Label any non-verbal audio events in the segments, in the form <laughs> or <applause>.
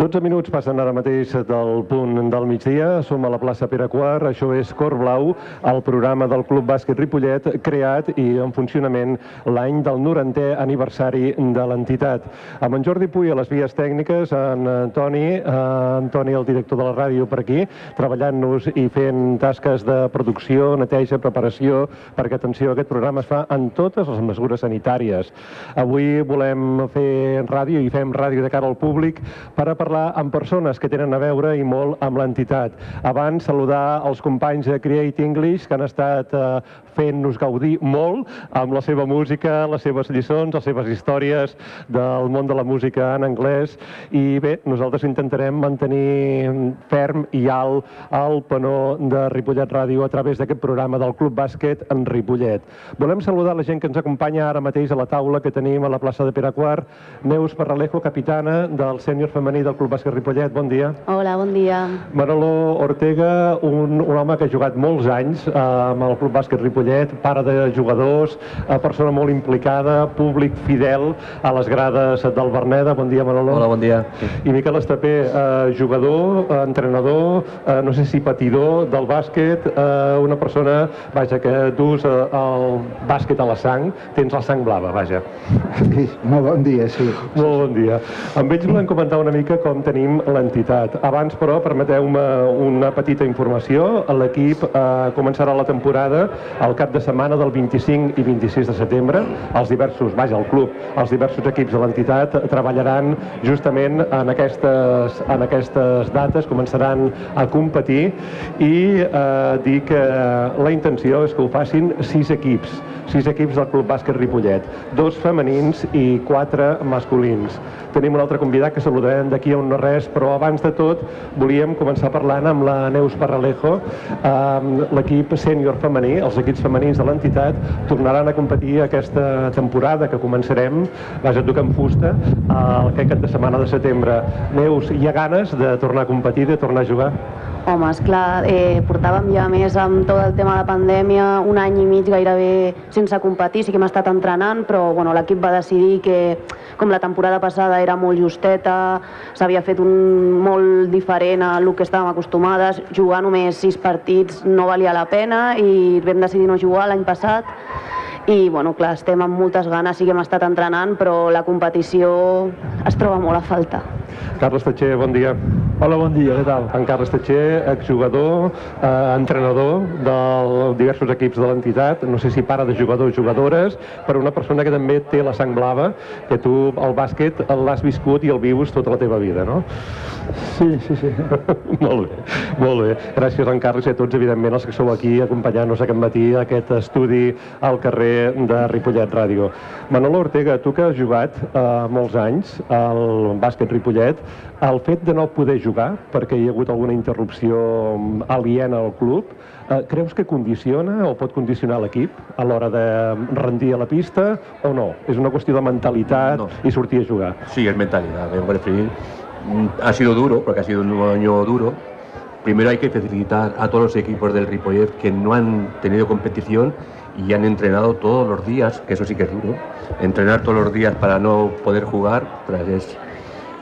12 minuts passen ara mateix del punt del migdia. Som a la plaça Pere Quart. Això és Cor Blau, el programa del Club Bàsquet Ripollet, creat i en funcionament l'any del 90è aniversari de l'entitat. Amb en Jordi Puy a les vies tècniques, en Toni, eh, Antoni, el director de la ràdio, per aquí, treballant-nos i fent tasques de producció, neteja, preparació, perquè, atenció, aquest programa es fa en totes les mesures sanitàries. Avui volem fer ràdio i fem ràdio de cara al públic per a parlar amb persones que tenen a veure i molt amb l'entitat. Abans, saludar els companys de Create English que han estat eh, fent-nos gaudir molt amb la seva música, les seves lliçons, les seves històries del món de la música en anglès i bé, nosaltres intentarem mantenir ferm i alt el penó de Ripollet Ràdio a través d'aquest programa del Club Bàsquet en Ripollet. Volem saludar la gent que ens acompanya ara mateix a la taula que tenim a la plaça de Pere Quart. Neus Parralejo, capitana del sènior femení del Club Bàsquet Ripollet. Bon dia. Hola, bon dia. Manolo Ortega, un, un home que ha jugat molts anys eh, amb el Club Bàsquet Ripollet, pare de jugadors, eh, persona molt implicada, públic fidel a les grades del Berneda. Bon dia, Manolo. Hola, bon dia. I Miquel Estapé, eh, jugador, eh, entrenador, eh, no sé si patidor del bàsquet, eh, una persona, vaja, que dus eh, el bàsquet a la sang, tens la sang blava, vaja. Sí, molt bon dia, sí. Molt bon dia. Amb ells volem comentar una mica com tenim l'entitat. Abans, però, permeteu-me una petita informació. L'equip eh, començarà la temporada al cap de setmana del 25 i 26 de setembre. Els diversos, vaja, el club, els diversos equips de l'entitat treballaran justament en aquestes, en aquestes dates, començaran a competir i eh, dir que la intenció és que ho facin sis equips, sis equips del Club Bàsquet Ripollet, dos femenins i quatre masculins. Tenim un altre convidat que saludarem d'aquí a un no res, però abans de tot volíem començar parlant amb la Neus Parralejo, amb l'equip sènior femení, els equips femenins de l'entitat, tornaran a competir aquesta temporada que començarem, vaja, tocant fusta, el que cap de setmana de setembre. Neus, hi ha ganes de tornar a competir, de tornar a jugar? Home, esclar, eh, portàvem ja més amb tot el tema de la pandèmia, un any i mig gairebé sense competir, sí que hem estat entrenant, però bueno, l'equip va decidir que, com la temporada passada era molt justeta, s'havia fet un molt diferent a el que estàvem acostumades, jugar només sis partits no valia la pena i vam decidir no jugar l'any passat i bueno, clar, estem amb moltes ganes, sí que hem estat entrenant, però la competició es troba molt a falta. Carles Tatxer, bon dia. Hola, bon dia, què tal? En Carles Tatxer, exjugador, eh, entrenador de diversos equips de l'entitat, no sé si pare de jugadors o jugadores, però una persona que també té la sang blava, que tu el bàsquet l'has viscut i el vius tota la teva vida, no? Sí, sí, sí. <laughs> molt bé, molt bé. Gràcies, en Carles, i a tots, evidentment, els que sou aquí acompanyant-nos aquest matí a aquest estudi al carrer de Ripollet Ràdio. Manolo Ortega, tu que has jugat eh, molts anys al bàsquet Ripollet, el fet de no poder jugar, perquè hi ha hagut alguna interrupció aliena al club, eh, creus que condiciona o pot condicionar l'equip a l'hora de rendir a la pista o no? És una qüestió de mentalitat No. i sortir a jugar. Sí, es mentalidad. Me parece, mm, ha sido duro, porque ha sido un año duro. Primero hay que felicitar a todos los equipos del Ripollet que no han tenido competición y han entrenado todos los días, que eso sí que es duro. Entrenar todos los días para no poder jugar, pues es,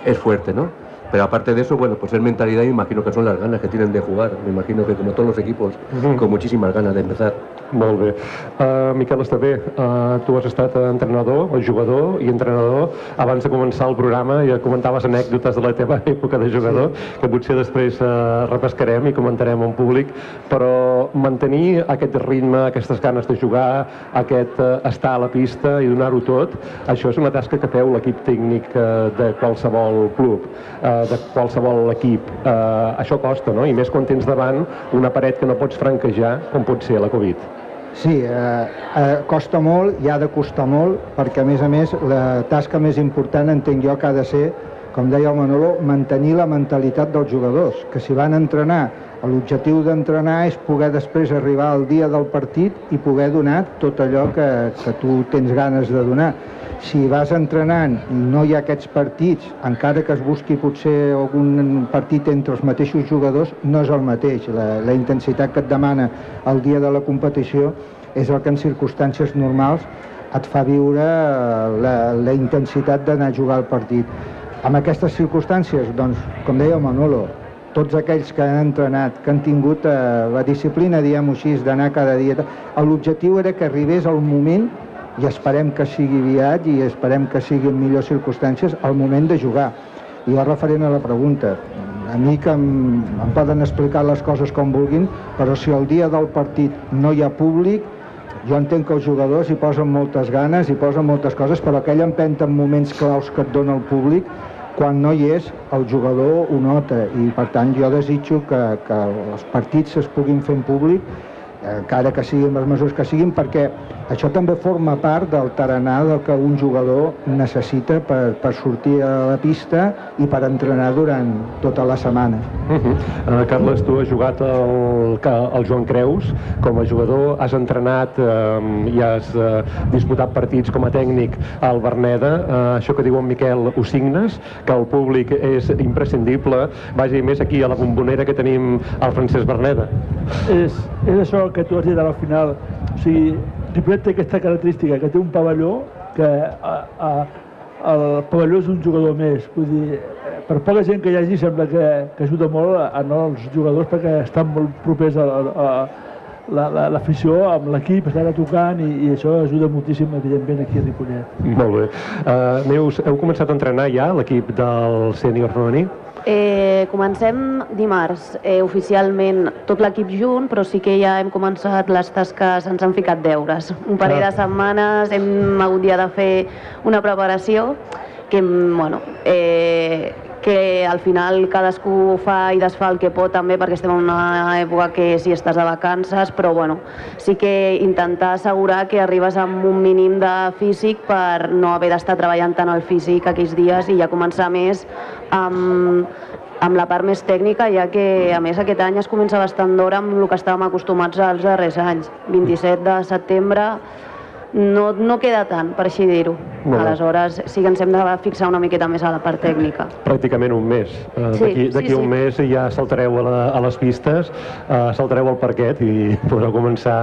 es fuerte, ¿no? Pero aparte de eso, bueno, pues es mentalidad y me imagino que son las ganas que tienen de jugar. Me imagino que como todos los equipos, Ujú. con muchísimas ganas de empezar. Molt bé. Uh, Miquel Estapé, uh, tu has estat entrenador, o jugador i entrenador. Abans de començar el programa ja comentaves anècdotes de la teva <laughs> època de jugador, sí. que potser després uh, repescarem i comentarem en públic, però mantenir aquest ritme, aquestes ganes de jugar, aquest uh, estar a la pista i donar-ho tot, això és una tasca que feu l'equip tècnic uh, de qualsevol club, uh, de qualsevol equip. Uh, això costa, no? I més quan tens davant una paret que no pots franquejar, com pot ser la Covid. Sí, eh, eh, costa molt i ha de costar molt, perquè a més a més la tasca més important entenc jo que ha de ser, com deia el Manolo, mantenir la mentalitat dels jugadors, que si van entrenar, l'objectiu d'entrenar és poder després arribar al dia del partit i poder donar tot allò que, que tu tens ganes de donar. Si vas entrenant i no hi ha aquests partits, encara que es busqui potser algun partit entre els mateixos jugadors, no és el mateix. La, la intensitat que et demana el dia de la competició és el que en circumstàncies normals et fa viure eh, la, la intensitat d'anar a jugar al partit. amb aquestes circumstàncies, doncs, com deia Manolo, tots aquells que han entrenat, que han tingut eh, la disciplina, diguem-ho així, d'anar cada dia... L'objectiu era que arribés el moment, i esperem que sigui aviat i esperem que sigui en millors circumstàncies, el moment de jugar. I jo referent a la pregunta, a mi que em, em poden explicar les coses com vulguin, però si el dia del partit no hi ha públic, jo entenc que els jugadors hi posen moltes ganes, hi posen moltes coses, però aquella empenta en moments claus que et dona el públic, quan no hi és, el jugador ho nota i per tant jo desitjo que, que els partits es puguin fer en públic encara que siguin les mesures que siguin, perquè això també forma part del tarannà del que un jugador necessita per, per sortir a la pista i per entrenar durant tota la setmana. Uh -huh. uh, Carles, tu has jugat al, al Joan Creus com a jugador, has entrenat uh, i has uh, disputat partits com a tècnic al Berneda. Uh, això que diu en Miquel ho signes, que el públic és imprescindible. Vagi més aquí a la bombonera que tenim el Francesc Berneda. És, és això que tu has dit al final. O sigui, Ripollet té aquesta característica, que té un pavelló que a, a, el pavelló és un jugador més. Vull dir, per poca gent que hi hagi sembla que, que ajuda molt a, a no, els jugadors perquè estan molt propers a, a, a l'afició la, amb l'equip, estan tocant i, i això ajuda moltíssim, evidentment, aquí a Ripollet. Molt bé. Uh, Neus, heu començat a entrenar ja l'equip del sènior femení? Eh, comencem dimarts, eh, oficialment tot l'equip junt, però sí que ja hem començat les tasques, ens han ficat deures. Un parell de setmanes hem hagut ja de fer una preparació que, bueno, eh, que al final cadascú fa i desfà el que pot també perquè estem en una època que si estàs de vacances, però bueno, sí que intentar assegurar que arribes amb un mínim de físic per no haver d'estar treballant tant el físic aquells dies i ja començar més amb, amb la part més tècnica, ja que a més aquest any es comença bastant d'hora amb el que estàvem acostumats als darrers anys. 27 de setembre no, no queda tant, per així dir-ho. Aleshores, sí que ens hem de fixar una miqueta més a la part tècnica. Pràcticament un mes. Uh, Sí, D'aquí sí, sí, un mes ja saltareu a, la, a les pistes, uh, saltareu al parquet i <laughs> podreu començar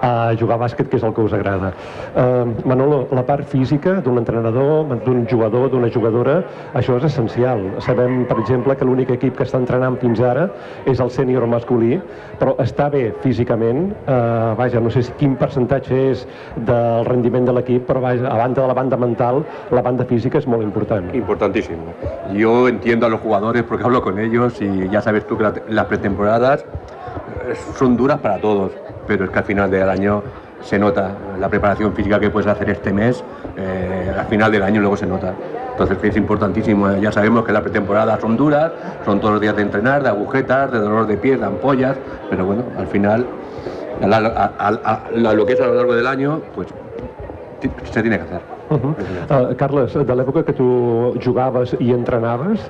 a jugar a bàsquet, que és el que us agrada. Uh, Manolo, la part física d'un entrenador, d'un jugador, d'una jugadora, això és essencial. Sabem, per exemple, que l'únic equip que està entrenant fins ara és el sènior masculí, però està bé físicament, uh, vaja, no sé si quin percentatge és del rendiment de l'equip, però a banda de la banda mental, la banda física és molt important. Importantísimo. Yo entiendo a los jugadores porque hablo con ellos y ya sabes tú que la- las pretemporadas eh, son duras para todos, pero es que al final del año se nota la preparación física que puedes hacer este mes, eh, al final del año luego se nota. Entonces es importantísimo, ya sabemos que las pretemporadas son duras, son todos los días de entrenar, de agujetas, de dolor de pies, de ampollas, pero bueno, al final, a la- a- a- a lo que es a lo largo del año, pues se tiene que hacer. Uh -huh. uh, Carles, de l'època que tu jugaves i entrenaves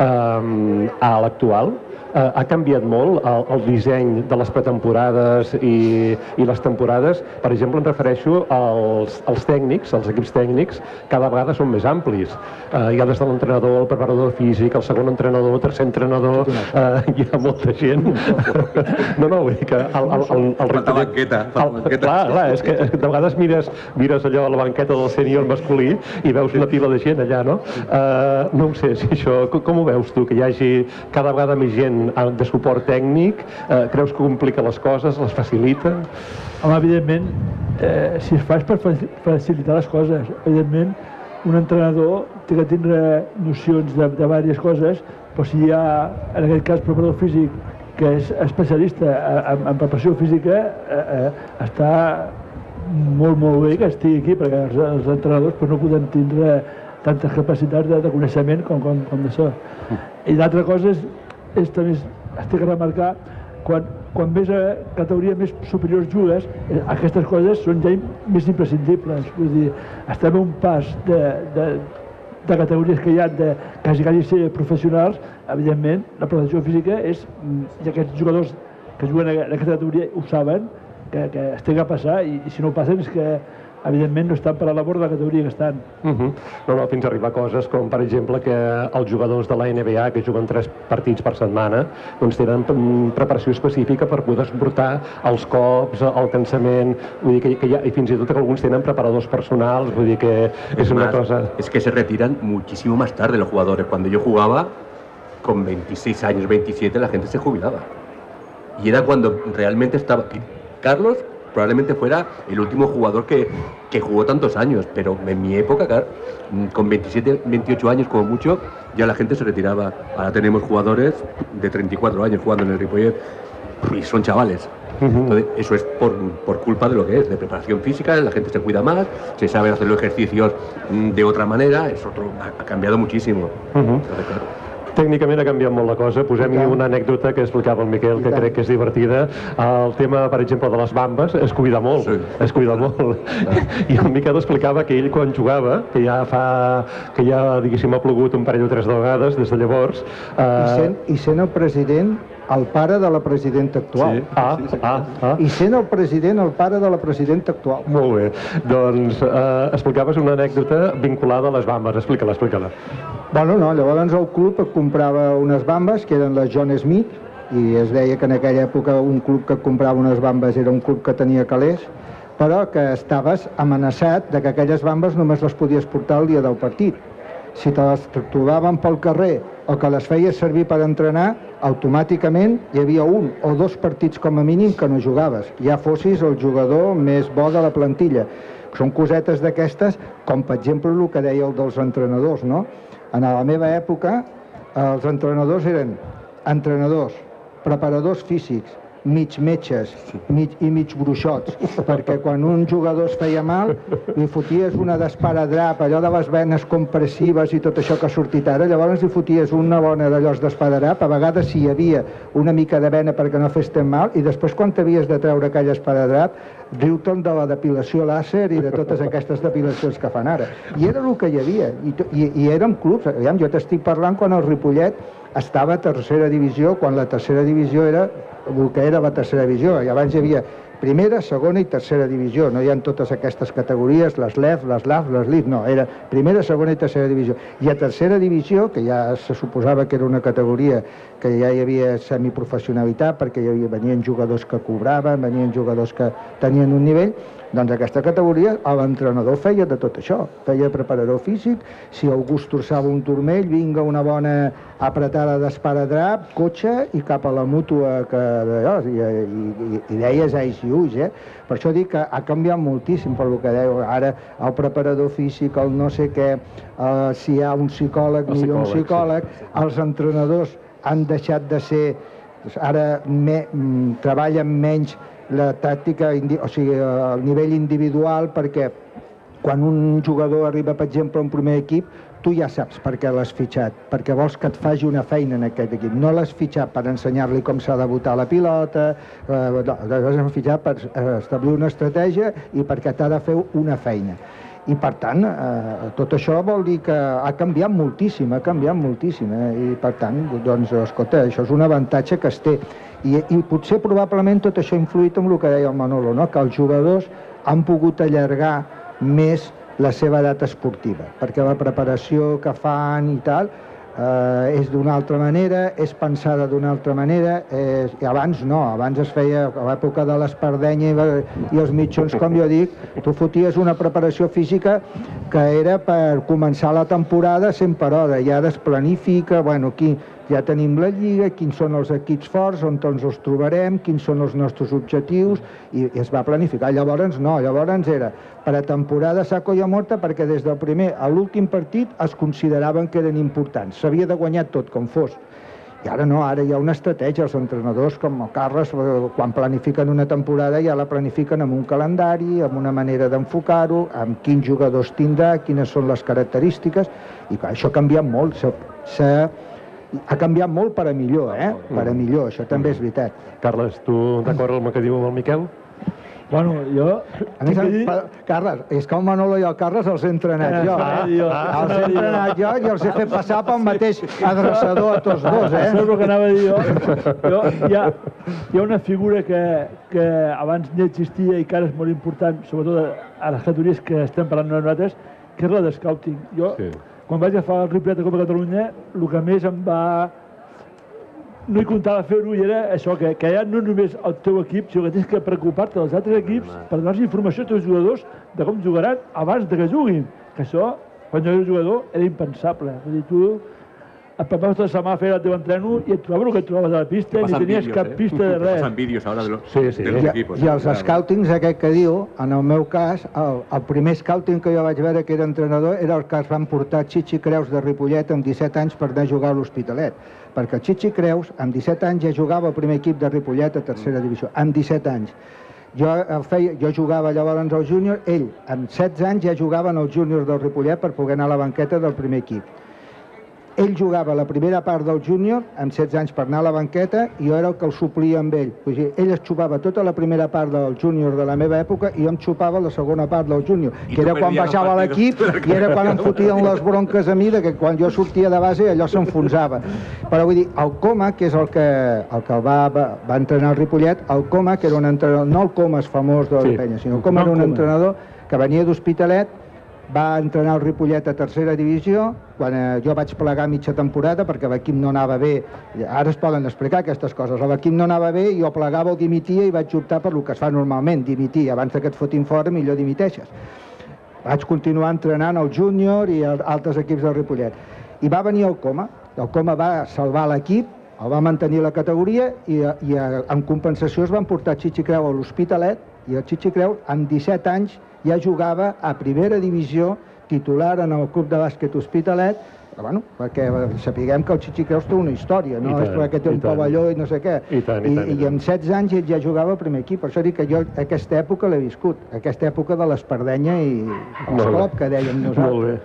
um, a l'actual, ha canviat molt el, el disseny de les pretemporades i, i les temporades. Per exemple, em refereixo als, als tècnics, els equips tècnics, cada vegada són més amplis. Uh, hi ha des de l'entrenador, el preparador físic, el segon entrenador, el tercer entrenador, uh, hi ha molta gent. <laughs> no, no, vull dir que el, el, el, el Falta Ripollet- banqueta, el-. Clar, clar, és que, de vegades mires, mires allò a la banqueta del sènior masculí i veus una pila de gent allà, no? Uh, no ho sé, si això, com, com ho veus tu, que hi hagi cada vegada més gent eh, de suport tècnic? Uh, creus que complica les coses, les facilita? Home, evidentment, eh, si es fa és per fa- facilitar les coses. Evidentment, un entrenador té que tindre nocions de, de diverses coses, però si hi ha, en aquest cas, preparador físic que és especialista en, en preparació física, eh, eh, està molt, molt bé que estigui aquí, perquè els, els entrenadors pues, no poden tindre tantes capacitats de, de coneixement com, com, com d'això. I l'altra cosa és, és també, es té que remarcar, quan, quan més a categoria més superior jugues, eh, aquestes coses són ja més imprescindibles. Vull dir, estem a un pas de, de, de categories que hi ha de quasi, quasi ser professionals, evidentment, la preparació física és, mm, i aquests jugadors que juguen en aquesta categoria ho saben, que, que es té que passar, i, i si no ho passen és que evidentment no estan per a la borda de la categoria que estan. Uh -huh. no, no, fins a arribar a coses com, per exemple, que els jugadors de la NBA, que juguen tres partits per setmana, doncs tenen preparació específica per poder suportar els cops, el cansament, vull dir que, que hi ha, i fins i tot que alguns tenen preparadors personals, vull dir que és una Más, cosa... Es que se retiran muchísimo más tarde los jugadores. Cuando yo jugaba, con 26 años, 27, la gente se jubilaba. Y era cuando realmente estaba... Carlos probablemente fuera el último jugador que, que jugó tantos años, pero en mi época, car- con 27, 28 años como mucho, ya la gente se retiraba. Ahora tenemos jugadores de 34 años jugando en el Ripollet y son chavales. Entonces, eso es por, por culpa de lo que es, de preparación física, la gente se cuida más, se sabe hacer los ejercicios mm, de otra manera, es otro, ha, ha cambiado muchísimo. Uh -huh. Entonces, claro, Tècnicament ha canviat molt la cosa. Posem-hi I una anècdota que explicava el Miquel, I que crec que és divertida. El tema, per exemple, de les bambes, es cuida molt. Sí. Es cuida molt. <laughs> I el Miquel explicava que ell, quan jugava, que ja fa... que ja, diguéssim, ha plogut un parell o tres de vegades des de llavors... I Eh, sent, I sent el president el pare de la presidenta actual. ah, ah, ah. I sent el president el pare de la presidenta actual. Molt bé. Doncs eh, explicaves una anècdota vinculada a les bambes. Explica-la, explica-la. Bueno, no, llavors el club comprava unes bambes que eren les John Smith i es deia que en aquella època un club que comprava unes bambes era un club que tenia calés però que estaves amenaçat de que aquelles bambes només les podies portar el dia del partit. Si te les trobaven pel carrer o que les feies servir per entrenar, automàticament hi havia un o dos partits com a mínim que no jugaves. Ja fossis el jugador més bo de la plantilla. Són cosetes d'aquestes, com per exemple el que deia el dels entrenadors, no? En la meva època, els entrenadors eren entrenadors, preparadors físics, mig metges mig, i mig bruixots, perquè quan un jugador es feia mal li foties una d'esparadrap, allò de les venes compressives i tot això que ha sortit ara, llavors li foties una bona d'allò d'esparadrap, a vegades si hi havia una mica de vena perquè no fes tan mal, i després quan t'havies de treure aquell esparadrap, riu-te'n de la depilació làser i de totes aquestes depilacions que fan ara. I era el que hi havia, i, i, i érem clubs, aviam, jo t'estic parlant quan el Ripollet estava a tercera divisió, quan la tercera divisió era el que era la tercera divisió, i abans hi havia primera, segona i tercera divisió, no hi ha totes aquestes categories, les LEF, les LAF, les LIF, no, era primera, segona i tercera divisió. I a tercera divisió, que ja se suposava que era una categoria que ja hi havia semiprofessionalitat, perquè hi havia, venien jugadors que cobraven, venien jugadors que tenien un nivell, doncs aquesta categoria l'entrenador feia de tot això, feia preparador físic, si algú es torçava un turmell, vinga una bona apretada d'esparadrap, cotxe i cap a la mútua que d'allò, i, i, i, deies ais i ulls, eh? Per això dic que ha canviat moltíssim per lo que dèieu. Ara el preparador físic, el no sé què, eh, si hi ha un psicòleg, El ni un psicòleg, psicòleg, els entrenadors han deixat de ser ara me, mm, treballen menys la tàctica, o sigui, el nivell individual, perquè quan un jugador arriba, per exemple, a un primer equip, tu ja saps per què l'has fitxat, perquè vols que et faci una feina en aquest equip. No l'has fitxat per ensenyar-li com s'ha de botar la pilota, eh, no, l'has fitxat per eh, establir una estratègia i perquè t'ha de fer una feina. I per tant, eh, tot això vol dir que ha canviat moltíssim, ha canviat moltíssim, eh? i per tant, doncs, escolta, això és un avantatge que es té. I, I potser probablement tot això ha influït en el que deia el Manolo, no? que els jugadors han pogut allargar més la seva edat esportiva, perquè la preparació que fan i tal eh, és d'una altra manera, és pensada d'una altra manera, és, i abans no, abans es feia, a l'època de l'espardenya i, i els mitjons, com jo dic, tu foties una preparació física que era per començar la temporada 100 per hora, i ara es planifica, bueno, aquí ja tenim la lliga, quins són els equips forts, on ens els trobarem, quins són els nostres objectius, i, i es va planificar. Llavors no, llavors era per a temporada saco i a morta, perquè des del primer a l'últim partit es consideraven que eren importants. S'havia de guanyar tot com fos. I ara no, ara hi ha una estratègia. Els entrenadors, com el Carles, eh, quan planifiquen una temporada ja la planifiquen amb un calendari, amb una manera d'enfocar-ho, amb quins jugadors tindrà, quines són les característiques, i clar, això ha canviat molt. S'ha- s'ha- ha canviat molt per a millor, eh? Per a millor, això també és veritat. Carles, tu d'acord amb el que diu el Miquel? Bueno, jo... A més, dir- pa- Carles, és que el Manolo i el Carles els he entrenat jo. Ah, Eh? jo. Els he entrenat jo i els he fet passar pel mateix adreçador a tots dos, Això és el eh? que anava a dir jo. jo hi, ha, hi ha una figura que, que abans ni existia i que ara és molt important, sobretot a, a les categories que estem parlant nosaltres, que és la de scouting. Jo, Sí. Quan vaig agafar el Ripollet de Copa Catalunya, el que més em va... No hi comptava fer-ho i era això, que, que ja no només el teu equip, sinó que tens que preocupar-te dels altres equips per donar informació als teus jugadors de com jugaran abans de que juguin. Que això, quan jo era jugador, era impensable. Vull dir, tu et prepares tota la setmana a fer el teu entreno i et trobaves el que et trobaves a la pista, ni tenies cap pista de res. Pasan vídeos ahora de los, Sí, sí. de los I, equipos. I els Claro. scoutings, aquest que diu, en el meu cas, el, el primer scouting que jo vaig veure que era entrenador era el que es van portar Chichi Creus de Ripollet amb 17 anys per anar a jugar a l'Hospitalet. Perquè el Chichi Creus, amb 17 anys, ja jugava al primer equip de Ripollet a tercera divisió, amb 17 anys. Jo, el feia, jo jugava llavors al júnior, ell, amb 16 anys, ja jugava en el júnior del Ripollet per poder anar a la banqueta del primer equip. Ell jugava la primera part del júnior, amb 16 anys per anar a la banqueta, i jo era el que el suplia amb ell. O sigui, ell es xupava tota la primera part del júnior de la meva època i jo em xupava la segona part del júnior, que era quan baixava l'equip i era quan em fotien les bronques a mi de que quan jo sortia de base allò s'enfonsava. Però vull dir, el Coma, que és el que el, que el va, va, va entrenar el Ripollet, el Coma, que era un entrenador, no el Comas famós de la Sí. penya, sinó el Coma No era un Coma. entrenador que venia d'Hospitalet, va entrenar el Ripollet a tercera divisió, quan eh, jo vaig plegar mitja temporada perquè l'equip no anava bé. Ara es poden explicar aquestes coses. L'equip no anava bé, jo plegava o dimitia i vaig optar per el que es fa normalment, dimitir. Abans que et fotin fora, millor dimiteixes. Vaig continuar entrenant el júnior i altres equips del Ripollet. I va venir el Coma. El Coma va salvar l'equip, el va mantenir la categoria i, i eh, en compensació es van portar Chichi Creu a l'Hospitalet i el Chichi Creu amb 17 anys ja jugava a primera divisió titular en el club de bàsquet Hospitalet però, bueno, perquè sapiguem que el Chichi Creus té una història, no? I és tant, perquè té un tant. pavelló i no sé què. I tant, i I, tant, i i tant. amb 16 anys ell ja jugava al primer equip, per això dic que jo aquesta època l'he viscut, aquesta època de l'Espardenya i bé. l'esclop que dèiem nosaltres. Molt bé.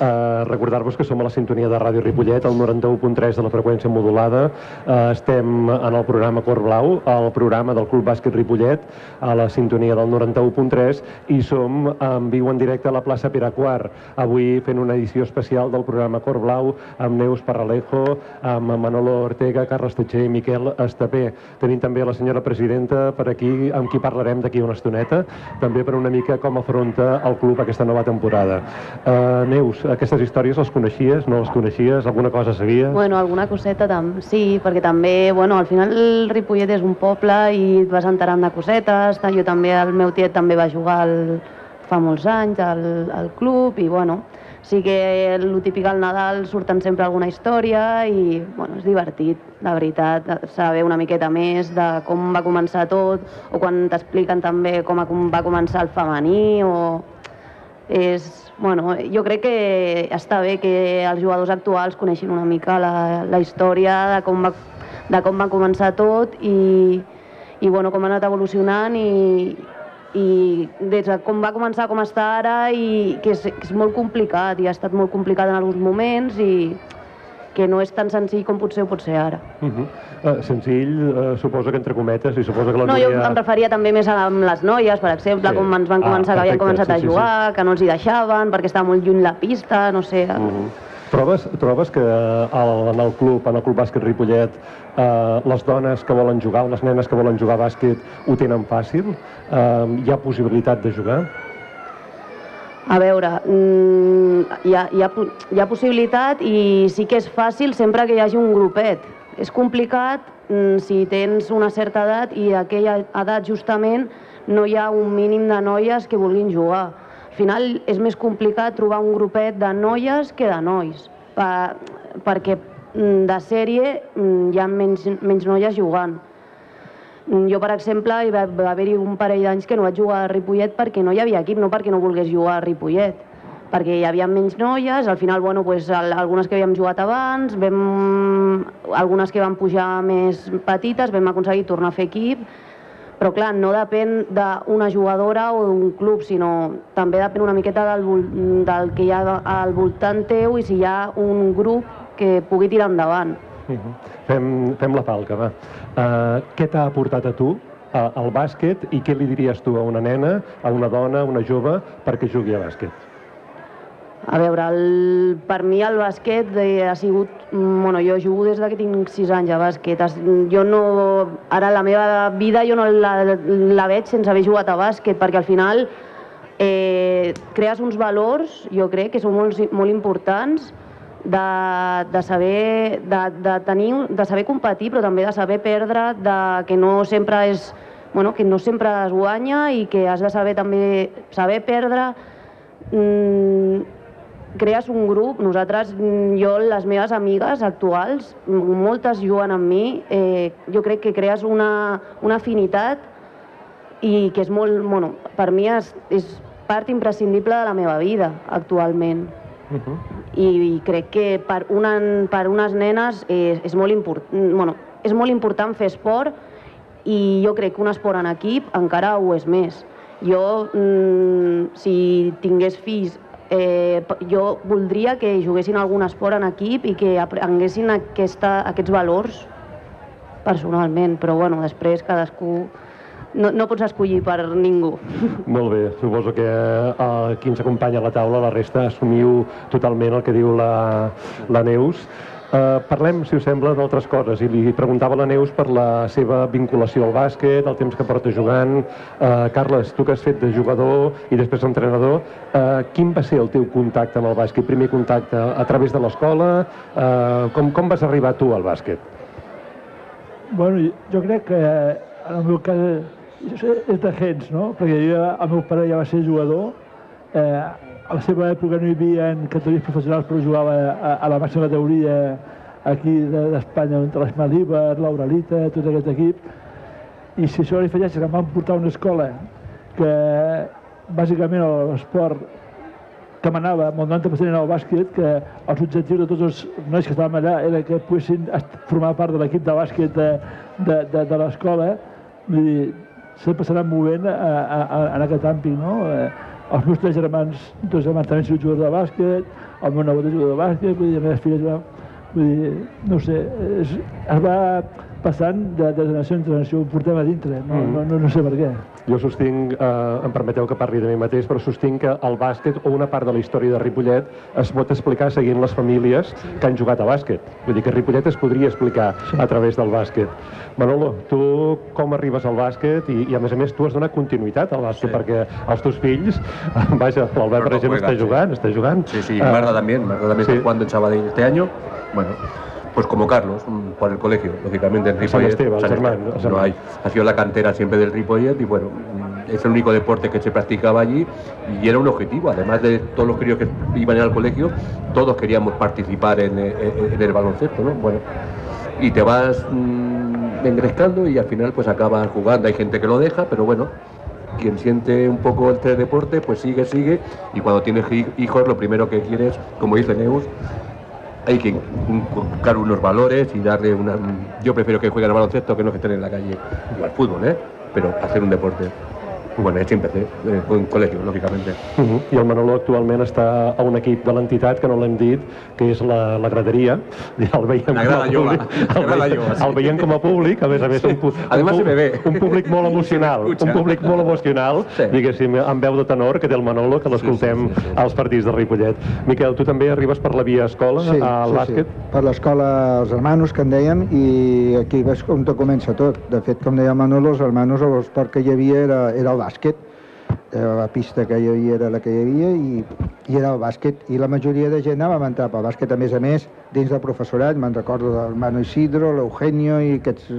Uh, Recordar-vos que som a la sintonia de Ràdio Ripollet, el 91.3 de la freqüència modulada. Uh, estem en el programa Cor Blau, el programa del Club Bàsquet Ripollet, a la sintonia del 91.3, i som en viu en directe a la plaça Pere Quart, avui fent una edició especial del programa Cor Blau, amb Neus Parralejo, amb Manolo Ortega, Carles Tatxer i Miquel Estapé. Tenim també la senyora presidenta per aquí, amb qui parlarem d'aquí una estoneta, també per una mica com afronta el club aquesta nova temporada. Uh, Neus, aquestes històries les coneixies, no les coneixies, alguna cosa sabies? Bueno, alguna coseta tam sí, perquè també, bueno, al final Ripollet és un poble i et vas enterant de cosetes, jo també, el meu tiet també va jugar al, fa molts anys al, al club i bueno, sí que el típic al Nadal surten sempre alguna història i bueno, és divertit, la veritat, saber una miqueta més de com va començar tot o quan t'expliquen també com va començar el femení o és, bueno, jo crec que està bé que els jugadors actuals coneixin una mica la, la història de com, va, de com va començar tot i, i bueno, com ha anat evolucionant i, i des de com va començar com està ara i que és, que és molt complicat i ha estat molt complicat en alguns moments i que no és tan senzill com potser ho pot ser ara. Uh -huh. uh, senzill, uh, suposo que entre cometes, i suposo que la No, jo em referia també més a amb les noies, per exemple, Sí. com ens van Ah, començar, que havien perfecte, començat sí, a sí, sí. jugar, que no els hi deixaven, perquè estava molt lluny la pista, no sé... Uh -huh. Trobes, trobes que al, en el club, en el club bàsquet Ripollet, eh, les dones que volen jugar, les nenes que volen jugar a bàsquet, ho tenen fàcil? Eh, hi ha possibilitat de jugar? A veure, mm, hi, ha, hi, ha, hi ha possibilitat i sí que és fàcil sempre que hi hagi un grupet. És complicat mm, si tens una certa edat i aquella edat justament no hi ha un mínim de noies que vulguin jugar. Al final és més complicat trobar un grupet de noies que de nois, per, perquè mm, de sèrie mm, hi ha menys, menys noies jugant. Mm, Jo, per exemple, hi va, va haver-hi un parell d'anys que no vaig jugar a Ripollet perquè no hi havia equip, no perquè no volgués jugar a Ripollet, perquè hi havia menys noies, al final, bueno, pues, al- algunes que havíem jugat abans, vam, algunes que van pujar més petites, vam aconseguir tornar a fer equip, però clar, no depèn d'una jugadora o d'un club, sinó també depèn una miqueta del, del que hi ha al voltant teu i si hi ha un grup que pugui tirar endavant. Uh -huh. fem, fem la falca, va. Uh, què t'ha aportat a tu uh, al bàsquet i què li diries tu a una nena, a una dona, a una jove, perquè jugui a bàsquet? A veure, el, per mi el bàsquet eh, ha sigut... mm, Bueno, jo jugo des de que tinc 6 anys a bàsquet. Jo no... Ara la meva vida jo no la, la veig sense haver jugat a bàsquet, perquè al final eh, crees uns valors, jo crec, que són molt, molt importants, de, de, saber, de, de, tenir, de saber competir, però també de saber perdre, de, que no sempre és bueno, que no sempre es guanya i que has de saber també saber perdre. Mm, crees un grup, nosaltres, jo, les meves amigues actuals, moltes juguen amb mi, eh, jo crec que crees una, una afinitat i que és molt, bueno, per mi és, és part imprescindible de la meva vida actualment. Uh -huh. I, i crec que per, una, per unes nenes és, és, molt import, bueno, és molt important fer esport i jo crec que un esport en equip encara ho és més. Jo, mm, si tingués fills, eh, jo voldria que juguessin algun esport en equip i que aprenguessin aquesta, aquests valors personalment, però bueno, després cadascú... No, no pots escollir per ningú. <laughs> Molt bé, suposo que eh, qui ens acompanya a la taula, la resta, assumiu totalment el que diu la, la Neus. Uh, parlem, si us sembla, d'altres coses i li preguntava a la Neus per la seva vinculació al bàsquet, el temps que porta jugant. Uh, Carles, tu que has fet de jugador i després d'entrenador, uh, quin va ser el teu contacte amb el bàsquet? Primer contacte a través de l'escola? Uh, com, com vas arribar tu al bàsquet? Bueno, jo- crec que eh, en el meu cas eh, és de gens, no? Perquè jo, el meu pare ja va ser jugador, eh, a la seva època no hi havia categories professionals, però jugava a, a la màxima teoria aquí de- d'Espanya, entre l'Esmal Iber, l'Auralita, tot aquest equip. I si això li falleix, que em van portar a una escola que bàsicament l'esport que manava amb el 90% era el bàsquet, que els objectius de tots els nois que estàvem allà era que poguessin formar part de l'equip de bàsquet de, de, de, de l'escola. Vull dir, sempre s'ha anat movent a, a, a, en aquest àmbit, no? Eh, els meus tres germans, dos germans també són jugadors de bàsquet, el meu nebot és jugador de bàsquet, vull dir, les meves filles van... Vull dir, no sé, és, es va passant de, de generació en generació, ho portem a dintre, no, Mm. no, no, no sé per què. Jo sostinc, eh, em permeteu que parli de mi mateix, però sostinc que el bàsquet o una part de la història de Ripollet es pot explicar seguint les famílies que han jugat a bàsquet. Vull dir que Ripollet es podria explicar a través del bàsquet. Manolo, tu com arribes al bàsquet i, i a més a més tu has donat continuïtat al bàsquet Sí. perquè els teus fills, <laughs> vaja, l'Albert per Pero no exemple està juegan, sí. jugant, està jugant. Sí, sí, Eh, Marta también, Marta también sí. está jugando en Sabadell este año. Bueno, pues como Carlos, por el colegio, lógicamente en San Ripollet. Esteban, San Esteban, no hay, ha sido la cantera siempre del Ripollet y bueno, es el único deporte que se practicaba allí y era un objetivo, además de todos los críos que iban al colegio, todos queríamos participar en, eh, en- en el baloncesto, ¿no? Bueno, y te vas mm, engrescando y al final pues acabas jugando, hay gente que lo deja, pero bueno, quien siente un poco el deporte, pues sigue, sigue, y cuando tienes hi- hijos, lo primero que quieres, como dice Neus, hay que inculcar unos valores y darle una... Yo prefiero que jueguen al baloncesto que no que estén en la calle, o al fútbol, ¿eh? Pero hacer un deporte. Bueno, així empecé, eh, con col·legio, lógicamente. Uh -huh. I el Manolo actualment està a un equip de l'entitat, que no l'hem dit, que és la, la graderia. <laughs> El veiem La grada com a lloga, públic. la El, grada veiem, sí. el veiem com a públic, a més a més, un, Además un, se me ve. un públic molt emocional, un públic molt emocional, Sí. diguéssim, amb veu de tenor, que té el Manolo, que l'escoltem sí, sí, sí. als partits de Ripollet. Miquel, tu també arribes per la via escola Sí, al sí, bàsquet? sí. Per l'escola Els Hermanos, que en dèiem, i aquí ves com te comença tot. De fet, com deia Manolo, els Hermanos, l'esport que hi havia era, era el bàsquet. Eh, La pista que hi havia era la que hi havia i, i era el bàsquet. I la majoria de gent anava a entrar pel bàsquet, a més a més, dins del professorat. Me'n recordo del Mano Isidro, l'Eugenio i aquests,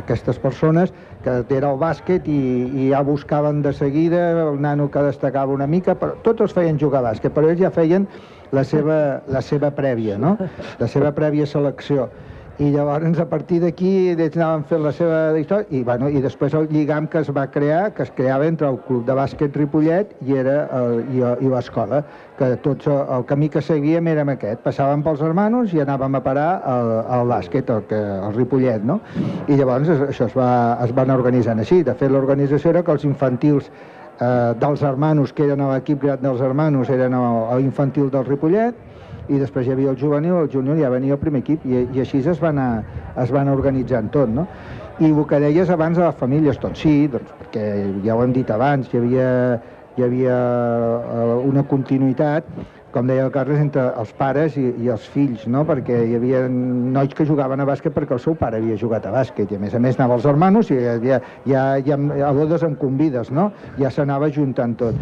aquestes persones que era el bàsquet i, i ja buscaven de seguida el nano que destacava una mica, però tots els feien jugar a bàsquet, però ells ja feien la seva, la seva prèvia, no? La seva prèvia selecció. I llavors, a partir d'aquí, ells anaven fent la seva història, i, bueno, i després el lligam que es va crear, que es creava entre el club de bàsquet Ripollet i, era el, i, i l'escola, que tots el, el camí que seguíem érem aquest. Passàvem pels hermanos i anàvem a parar al, al bàsquet, el, que, el Ripollet, no? I llavors això es va, es va anar organitzant així. De fet, l'organització era que els infantils eh, dels hermanos, que eren l'equip gran dels hermanos, eren l'infantil del Ripollet, i després hi havia el juvenil, el júnior, ja venia el primer equip, i, i així es va, anar, es va anar organitzant tot, no? I Bocadelles abans de les famílies, tot sí, doncs, perquè ja ho hem dit abans, hi havia, hi havia eh, una continuïtat, com deia el Carles, entre els pares i, i els fills, no? perquè hi havia nois que jugaven a bàsquet perquè el seu pare havia jugat a bàsquet, i a més a més anava als hermanos i ja, ja, ja a bodes amb convides, no? ja s'anava juntant tot.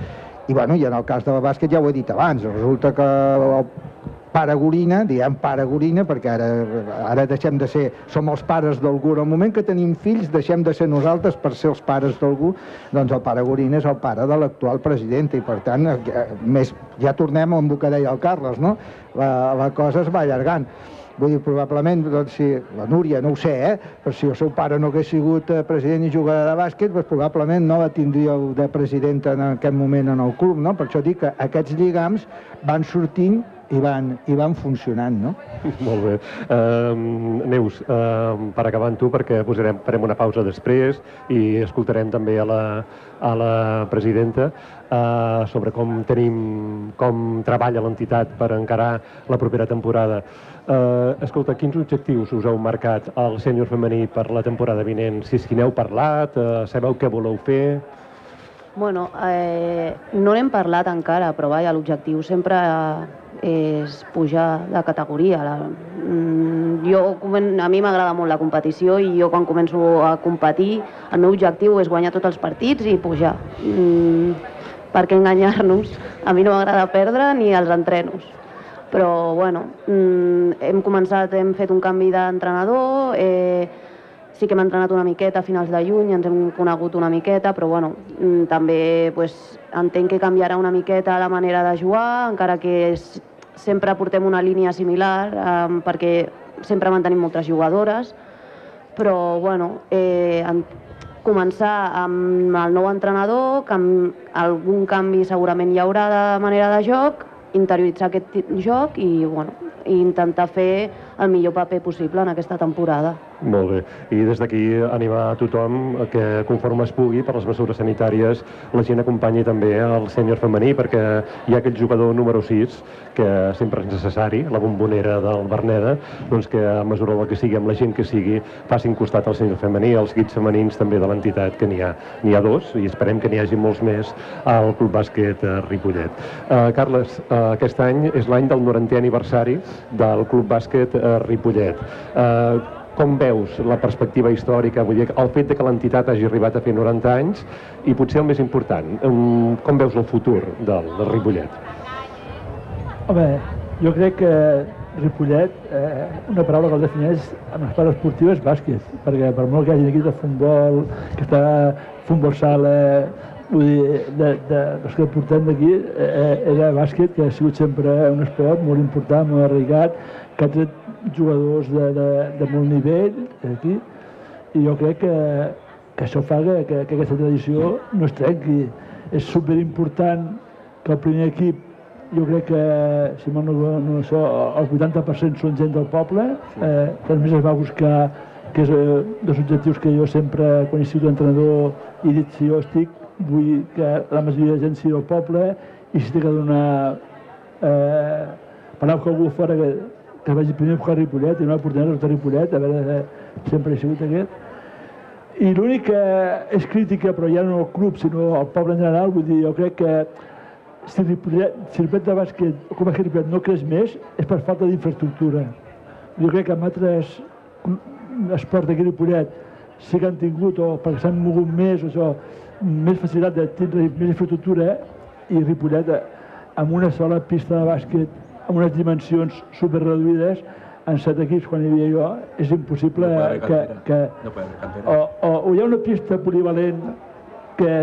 I, bueno, i en el cas del bàsquet ja ho he dit abans, resulta que el pare Gorina, diem pare Gorina, perquè ara, ara deixem de ser, som els pares d'algú. En el moment que tenim fills, deixem de ser nosaltres per ser els pares d'algú, doncs el pare Gorina és el pare de l'actual president i per tant, eh, més, ja tornem on que deia el Carles, no? La, la cosa es va allargant. Vull dir, probablement, doncs, si la Núria, no ho sé, eh? però si el seu pare no hagués sigut eh, president i jugador de bàsquet, doncs probablement no la tindríeu de presidenta en aquest moment en el club, no? Per això dic que aquests lligams van sortint i van, i van funcionant, no? <laughs> Molt bé. Uh, Neus, uh, per acabar amb tu, perquè posarem, farem una pausa després i escoltarem també a la, a la presidenta uh, sobre com tenim, com treballa l'entitat per encarar la propera temporada. Uh, escolta, quins objectius us heu marcat al sènior femení per la temporada vinent? Si és que n'heu parlat, uh, sabeu què voleu fer? Bueno, eh, no n'hem parlat encara, però vaja, l'objectiu sempre és pujar de categoria. La, mm, jo, a mi m'agrada molt la competició i jo quan començo a competir el meu objectiu és guanyar tots els partits i pujar. Mm, per què enganyar-nos? A mi no m'agrada perdre ni els entrenos. Però, bueno, mm, hem començat, hem fet un canvi d'entrenador, eh, sí que hem entrenat una miqueta a finals de juny, ens hem conegut una miqueta, però bueno, mm, també pues, entenc que canviarà una miqueta la manera de jugar, encara que és, sempre portem una línia similar um, perquè sempre mantenim moltes jugadores, però bueno, eh, en, començar amb el nou entrenador, que amb algun canvi segurament hi haurà de manera de joc, interioritzar aquest joc i bueno, intentar fer el millor paper possible en aquesta temporada. Molt bé. I des d'aquí animar a tothom que conforme es pugui per les mesures sanitàries la gent acompanyi també el sènior femení perquè hi ha aquest jugador número 6 que sempre és necessari, la bombonera del Berneda, doncs que a mesura del que sigui, amb la gent que sigui, facin costat al sènior femení, els guits femenins també de l'entitat, que n'hi ha, n'hi ha dos i esperem que n'hi hagi molts més al Club Bàsquet Ripollet. Uh, Carles, uh, aquest any és l'any del 90è aniversari del Club Bàsquet Ripollet. Uh, com veus la perspectiva històrica, vull dir, el fet de que l'entitat hagi arribat a fer 90 anys i potser el més important, com veus el futur del, del Ripollet? Home, jo crec que Ripollet, eh, una paraula que el defineix en les parts esportives bàsquet, perquè per molt que hagi equip de futbol, que està futbol sala, vull dir, de, de, dels que portem d'aquí, eh, era bàsquet, que ha sigut sempre un esport molt important, molt arraigat, que ha tret jugadors de, de, de molt nivell aquí, i jo crec que, que això fa que, que, que aquesta tradició no es trenqui. És superimportant que el primer equip, jo crec que, si no, no, no això, el 80% són gent del poble, eh, també es va buscar que és eh, dos objectius que jo sempre, quan he sigut entrenador, he dit si jo estic, vull que la majoria de gent sigui del poble i si té que donar eh, parlar amb algú fora que que vagi primer a Ripollet i no a portar de Ripollet, a veure, sempre he sigut aquest. I l'únic que és crítica, però ja no al club, sinó al poble en general, vull dir, jo crec que si Ripollet, si Ripollet de bàsquet, com a Ripollet, no creix més, és per falta d'infraestructura. Jo crec que amb altres esports d'aquí Ripollet sí que han tingut, o perquè s'han mogut més, o això, més facilitat de tindre més infraestructura, i Ripollet, amb una sola pista de bàsquet amb unes dimensions super reduïdes en set equips quan hi havia jo, és impossible no que... que no o, o, o hi ha una pista polivalent que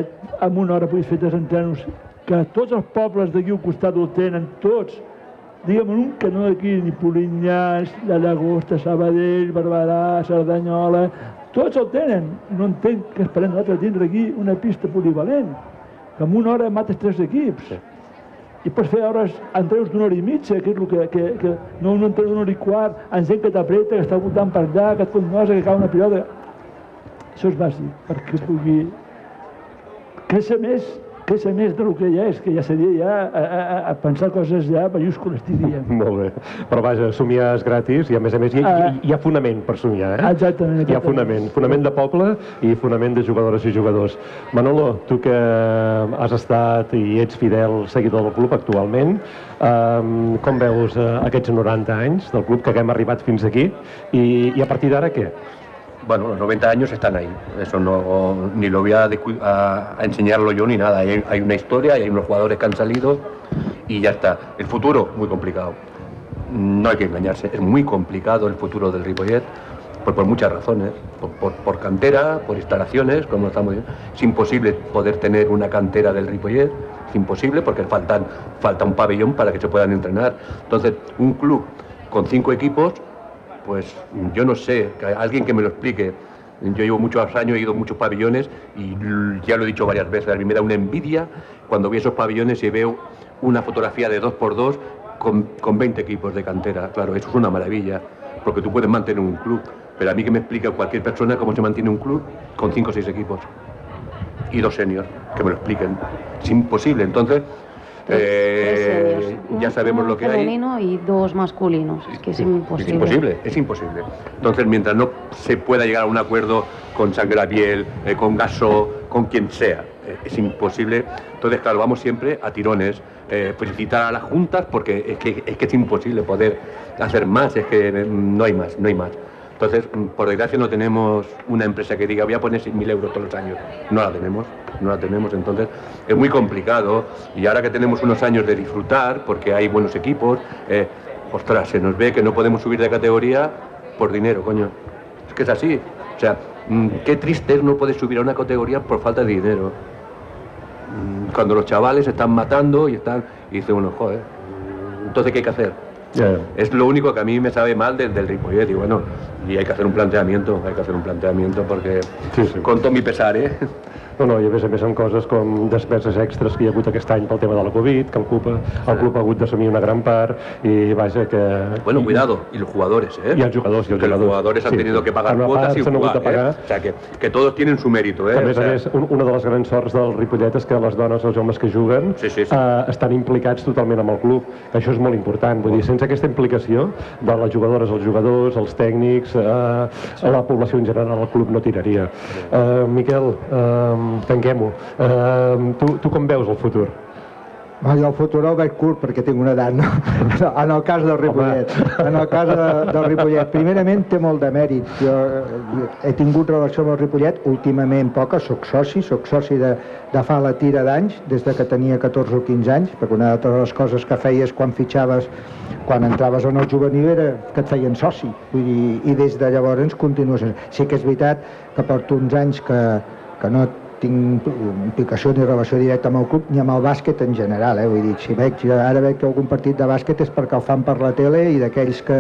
en una hora puguis fer tres entrenos, que tots els pobles d'aquí al costat ho tenen, tots, digue'm un que no d'aquí, ni Polinyà, la Llagosta, Sabadell, Barberà, Cerdanyola, tots el tenen. No entenc que esperem nosaltres tindre aquí una pista polivalent, que en una hora mates tres equips. Sí i pots fer hores, entreus d'una hora i mitja, que és el que, que, que no un entreu d'una hora i quart, amb gent que t'apreta, que està voltant per allà, que et connosa, que cau una pilota. Això és bàsic, perquè pugui créixer més créixer més del que ja és, que ja seria ja a, a, a pensar coses ja mayúscules, diríem. <laughs> Molt bé. Però vaja, somiar és gratis i a més a més hi, hi, hi ha fonament per somiar, eh? Exactament, Hi ha fonament. Fonament de poble i fonament de jugadores i jugadors. Manolo, tu que has estat i ets fidel seguidor del club actualment, eh, com veus eh, aquests 90 anys del club que haguem arribat fins aquí i, i a partir d'ara què? Bueno, los 90 años están ahí. Eso no, ni lo voy a, enseñarlo yo ni nada. Hay, una historia, hay unos jugadores que han salido y ya está. El futuro, muy complicado. No hay que engañarse, es muy complicado el futuro del Ripollet por, muchas razones. Por, cantera, por instalaciones, como estamos diciendo. Es imposible poder tener una cantera del Ripollet. Es imposible porque falta un pabellón para que se puedan entrenar. Entonces, un club con cinco equipos pues yo no sé, alguien que me lo explique. Yo llevo muchos años, he ido a muchos pabellones y ya lo he dicho varias veces, a mí me da una envidia cuando veo esos pabellones y veo una fotografía de dos por dos con, con 20 equipos de cantera. Claro, eso es una maravilla, porque tú puedes mantener un club, pero a mí que me explique cualquier persona cómo se mantiene un club con cinco o seis equipos y dos seniors, que me lo expliquen. Es imposible, entonces eh, Tres seniors, un- ya sabemos lo que hay. femenino y dos masculinos. Es que es imposible. Es imposible, es imposible. Entonces, mientras no se pueda llegar a un acuerdo con Sangrapiel, eh, con Gaso, con quien sea, eh, es imposible. Entonces, claro, vamos siempre a tirones. eh, felicitar a las juntas porque es que, es que es imposible poder hacer más, es que no hay más, no hay más. Entonces, mm, por desgracia no tenemos una empresa que diga voy a poner 6.000 euros todos los años. No la tenemos, no la tenemos. Entonces, es muy complicado. Y ahora que tenemos unos años de disfrutar, porque hay buenos equipos, eh, ostras, se nos ve que no podemos subir de categoría por dinero, coño. Es que es así. O sea, mm, qué triste es no poder subir a una categoría por falta de dinero. Mm, Cuando los chavales se están matando y están. Y dice uno, joder, entonces ¿qué hay que hacer? Es lo único que a mí me sabe mal del, del Ripollet. Y bueno, y hay que hacer un planteamiento, hay que hacer un planteamiento porque Sí, sí. con todo mi pesar, ¿eh? No, no, i a més a més amb coses com despeses extres que hi ha hagut aquest any pel tema de la Covid, que el club, el club ha hagut d'assumir una gran part i vaja que... Bueno, i- cuidado, y los jugadores, ¿eh? Y los jugadores, y los que los jugadores. jugadores han Sí, tenido que pagar cuotas y hagut jugar, pagar. ¿eh? O sea, que, que todos tienen su mérito, ¿eh? A més O a sea, més, un, una de les grans sorts del Ripollet és que les dones, els homes que juguen, Sí, sí, sí. Eh, estan implicats totalment amb el club. que Això és molt important. Vull dir, sense aquesta implicació de les jugadores, els jugadors, els tècnics, eh, la població en general, el club no tiraria. Eh, Miquel, eh, tanquem-ho. Eh, tu, tu com veus el futur? Va, jo el futur el veig curt perquè tinc una edat, no? En el cas del Ripollet. En el cas de, del Ripollet. Primerament té molt de mèrit. Jo eh, he tingut relació amb el Ripollet, últimament poca, sóc soci, sóc soci de, de fa la tira d'anys, des de que tenia 14 o 15 anys, perquè una de les coses que feies quan fitxaves, quan entraves en el juvenil era que et feien soci. Vull dir, I des de llavors continues. Sí que és veritat que porto uns anys que, que no tinc implicació ni relació directa amb el club ni amb el bàsquet en general, eh? vull dir, si veig, ara veig algun partit de bàsquet és perquè el fan per la tele i d'aquells que,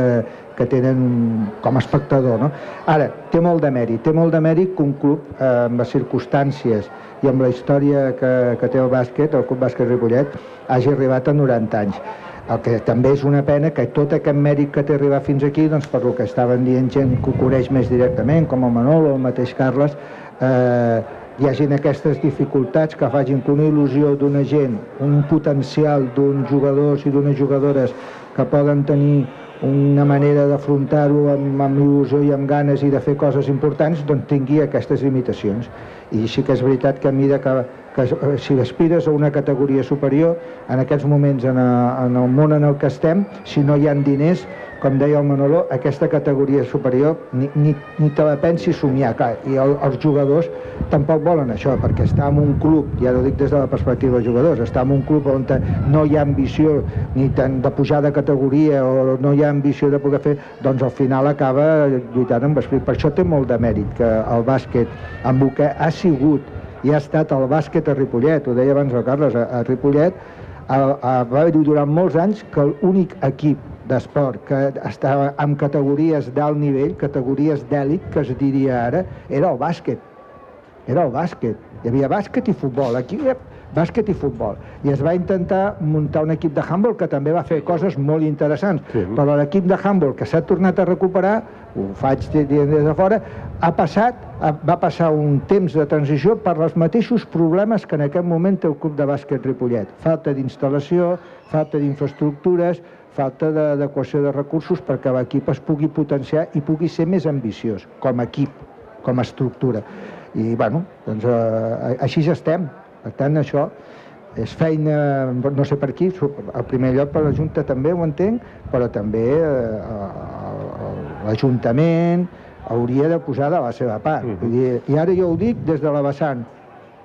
que tenen com a espectador, no? Ara, té molt de mèrit, té molt de mèrit que un club eh, amb les circumstàncies i amb la història que, que té el bàsquet, el Club Bàsquet Ripollet, hagi arribat a 90 anys. El que també és una pena que tot aquest mèrit que té arribat fins aquí, doncs per lo que estaven dient gent que ho coneix més directament, com el Manolo o el mateix Carles, eh, hi hagin aquestes dificultats que facin que una il·lusió d'una gent, un potencial d'uns jugadors i d'unes jugadores que poden tenir una manera d'afrontar-ho amb, amb il·lusió i amb ganes i de fer coses importants, doncs tingui aquestes limitacions. I sí que és veritat que a mesura que, que eh, si aspires a una categoria superior, en aquests moments en, a, en el món en el que estem, si no hi ha diners, com deia el Manolo, aquesta categoria superior ni, ni, ni te la pensi somiar. Clar, I el, els jugadors tampoc volen això, perquè estar en un club, ja no dic des de la perspectiva dels jugadors, estar en un club on no hi ha ambició ni tant de pujar de categoria o no hi ha ambició de poder fer, doncs al final acaba lluitant amb esperit. Per això té molt de mèrit que el bàsquet, amb el que ha sigut i ha estat el bàsquet a Ripollet, ho deia abans el Carles, a, a Ripollet, a, a, va haver-hi durant molts anys que l'únic equip d'esport que estava amb categories d'alt nivell, categories d'èlit, que es diria ara, era el bàsquet. Era el bàsquet. Hi havia bàsquet i futbol. Aquí, eh, bàsquet i futbol. I es va intentar muntar un equip de handball que també va fer coses molt interessants, sí. però l'equip de handball que s'ha tornat a recuperar, ho faig dient des de fora, ha passat, va passar un temps de transició per els mateixos problemes que en aquest moment té el club de bàsquet Ripollet. Falta d'instal·lació, falta d'infraestructures, falta d'adequació de recursos perquè l'equip es pugui potenciar i pugui ser més ambiciós, com a equip, com a estructura. I, bueno, doncs eh, així estem. Per tant, això és feina, no sé per qui, al primer lloc per la Junta també ho entenc, però també eh, l'Ajuntament hauria de posar de la seva part. Uh -huh. Vull dir, I ara jo ho dic des de la vessant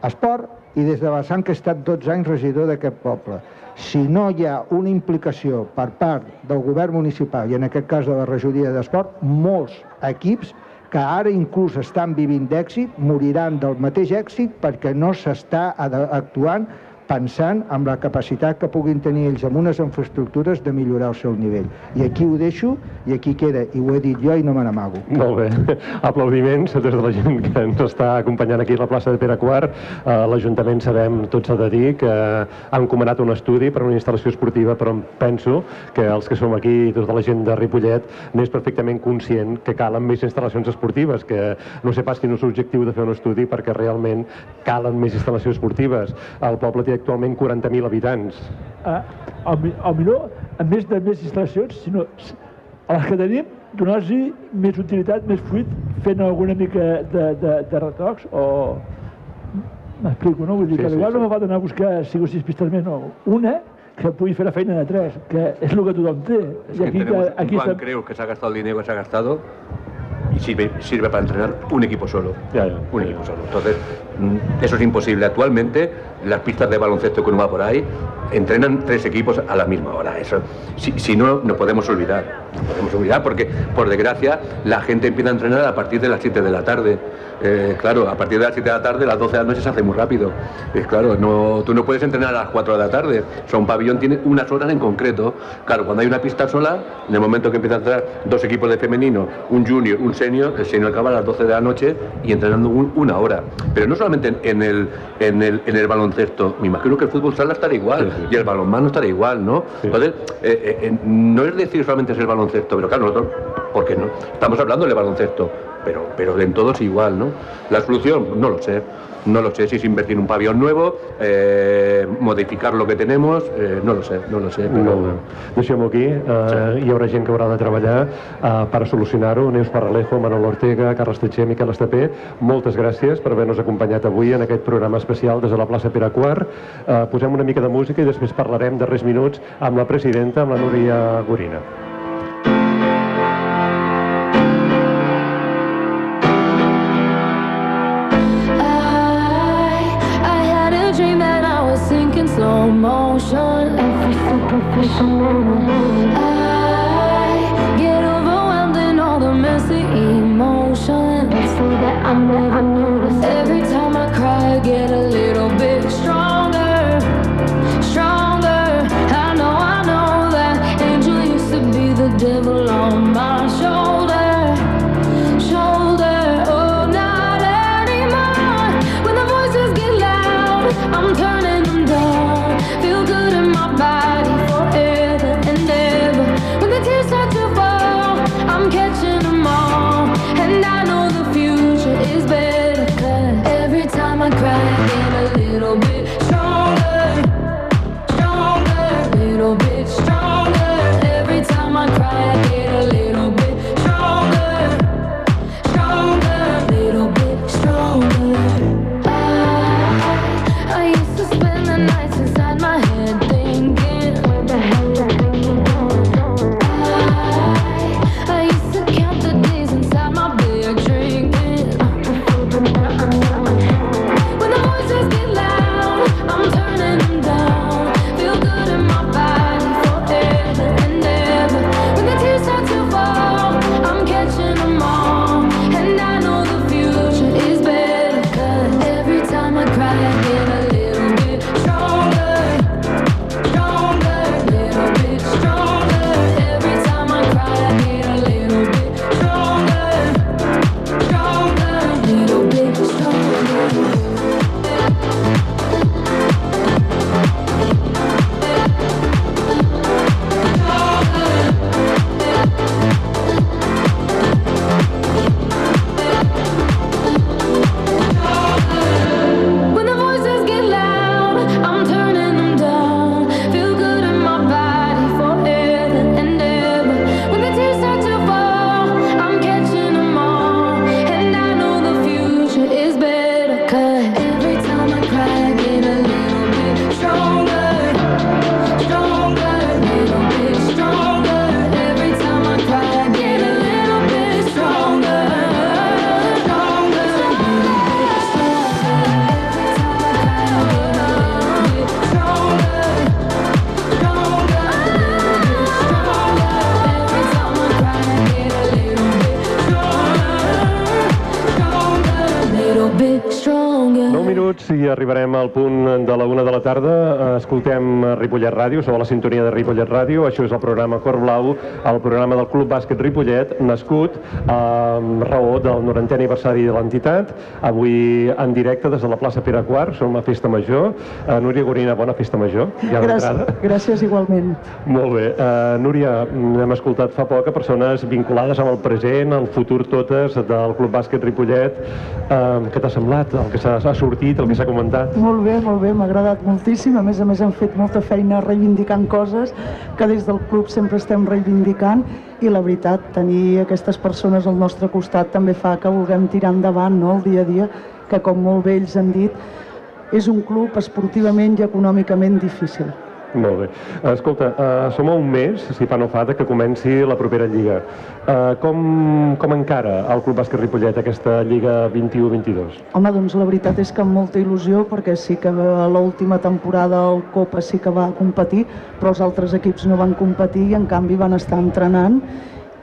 esport i des de la vessant que he estat 12 anys regidor d'aquest poble. Si no hi ha una implicació per part del govern municipal i en aquest cas de la regidoria d'esport, molts equips que ara inclús estan vivint d'èxit, moriran del mateix èxit perquè no s'està actuant pensant en la capacitat que puguin tenir ells amb unes infraestructures de millorar el seu nivell. I aquí ho deixo i aquí queda, i ho he dit jo i no me n'amago. Molt bé. <laughs> Aplaudiments des de la gent que ens està acompanyant aquí a la plaça de Pere. Uh, L'Ajuntament sabem, tot s'ha de dir, que ha encomanat un estudi per a una instal·lació esportiva, però penso que els que som aquí, tota la gent de Ripollet, n'és perfectament conscient que calen més instal·lacions esportives, que no sé pas quin és l'objectiu de fer un estudi perquè realment calen més instal·lacions esportives. El poble té actualment 40.000 habitants. Ah, al millor, a més de més instal·lacions, sinó a les que tenim, donar-los més utilitat, més fruit, fent alguna mica de, de, de retocs o... M'explico, no? Vull dir sí, que sí, igual sí. no m'ha d'anar a buscar cinc o sis pistes més, no. Una, que pugui fer la feina de tres, que és el que tothom té. Es I aquí, que tenemos aquí un plan, creo que s'ha gastat el dinero que s'ha gastat y sirve, sirve para entrenar un equipo solo. Ya, ya, un equipo solo. Entonces, eso es imposible. Actualmente, las pistas de baloncesto que uno va por ahí, entrenan tres equipos a la misma hora. Eso, si, si no, nos podemos olvidar. Nos podemos olvidar porque, por desgracia, la gente empieza a entrenar a partir de las 7 de la tarde. Eh, claro, a partir de las 7 de la tarde, las 12 de la noche se hace muy rápido. Es claro, no, tú no puedes entrenar a las 4 de la tarde. O sea, un pabellón tiene unas horas en concreto. Claro, cuando hay una pista sola, en el momento que empiezan a entrar dos equipos de femenino, un junior, un senior, el senior acaba a las 12 de la noche y entrenando una hora. Pero no solamente en el, en el, en el baloncesto, me imagino que el fútbol sala estará igual y el balonmano estará igual, ¿no? Entonces, eh, eh, no es decir solamente es el baloncesto, pero claro, nosotros, ¿por qué no? Estamos hablando del baloncesto pero, pero en todos igual, ¿no? La solución, no lo sé. No lo sé si es invertir un pabellón nuevo, eh, modificar lo que tenemos, eh, no lo sé, no lo sé. Però... No, Deixem-ho aquí, eh, sí. hi haurà gent que haurà de treballar eh, per solucionar-ho. Neus Parralejo, Manol Ortega, Carles Tetxer, Miquel Estapé, moltes gràcies per haver-nos acompanyat avui en aquest programa especial des de la plaça Pere Quart. Eh, posem una mica de música i després parlarem de res minuts amb la presidenta, amb la Núria Gorina. Slow motion. Every superficial moment. I get overwhelmed in all the messy emotions. So that I'm never Ràdio, sou a la sintonia de Ripollet Ràdio. Això és el programa Cor Blau, el programa del Club Bàsquet Ripollet, nascut a raó del 90è aniversari de l'entitat. Avui en directe des de la plaça Pere IV, som a Festa Major. Uh, Núria Gorina, bona Festa Major. Ja gràcies, gràcies igualment. Molt bé. Uh, Núria, hem escoltat fa poc a persones vinculades amb el present, el futur totes del Club Bàsquet Ripollet. Uh, què t'ha semblat el que s'ha sortit, el que s'ha comentat? Molt bé, molt bé, m'ha agradat moltíssim. A més a més hem fet molta feina reivindicant coses que des del club sempre estem reivindicant i la veritat, tenir aquestes persones al nostre costat també fa que vulguem tirar endavant no, el dia a dia, que com molt bé ells han dit, és un club esportivament i econòmicament difícil. Molt bé. Escolta, uh, som a un mes, si fa no fa, que comenci la propera Lliga. Uh, com, com encara el Club Bàsquet Ripollet aquesta Lliga 21-22? Home, doncs la veritat és que amb molta il·lusió, perquè sí que l'última temporada el Copa sí que va competir, però els altres equips no van competir i en canvi van estar entrenant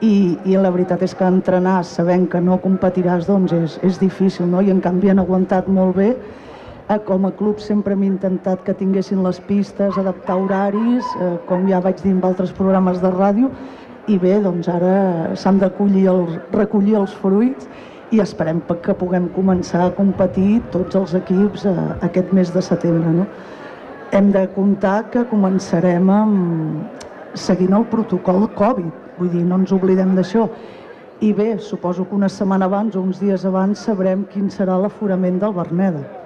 i, i la veritat és que entrenar sabent que no competiràs doncs és, és difícil, no? I en canvi han aguantat molt bé com a club sempre hem intentat que tinguessin les pistes, adaptar horaris, eh, com ja vaig dir en altres programes de ràdio, i bé, doncs ara s'han de els, recollir els fruits i esperem que puguem començar a competir tots els equips eh, aquest mes de setembre. No? Hem de comptar que començarem amb, seguint el protocol Covid, vull dir, no ens oblidem d'això. I bé, suposo que una setmana abans o uns dies abans sabrem quin serà l'aforament del Berneda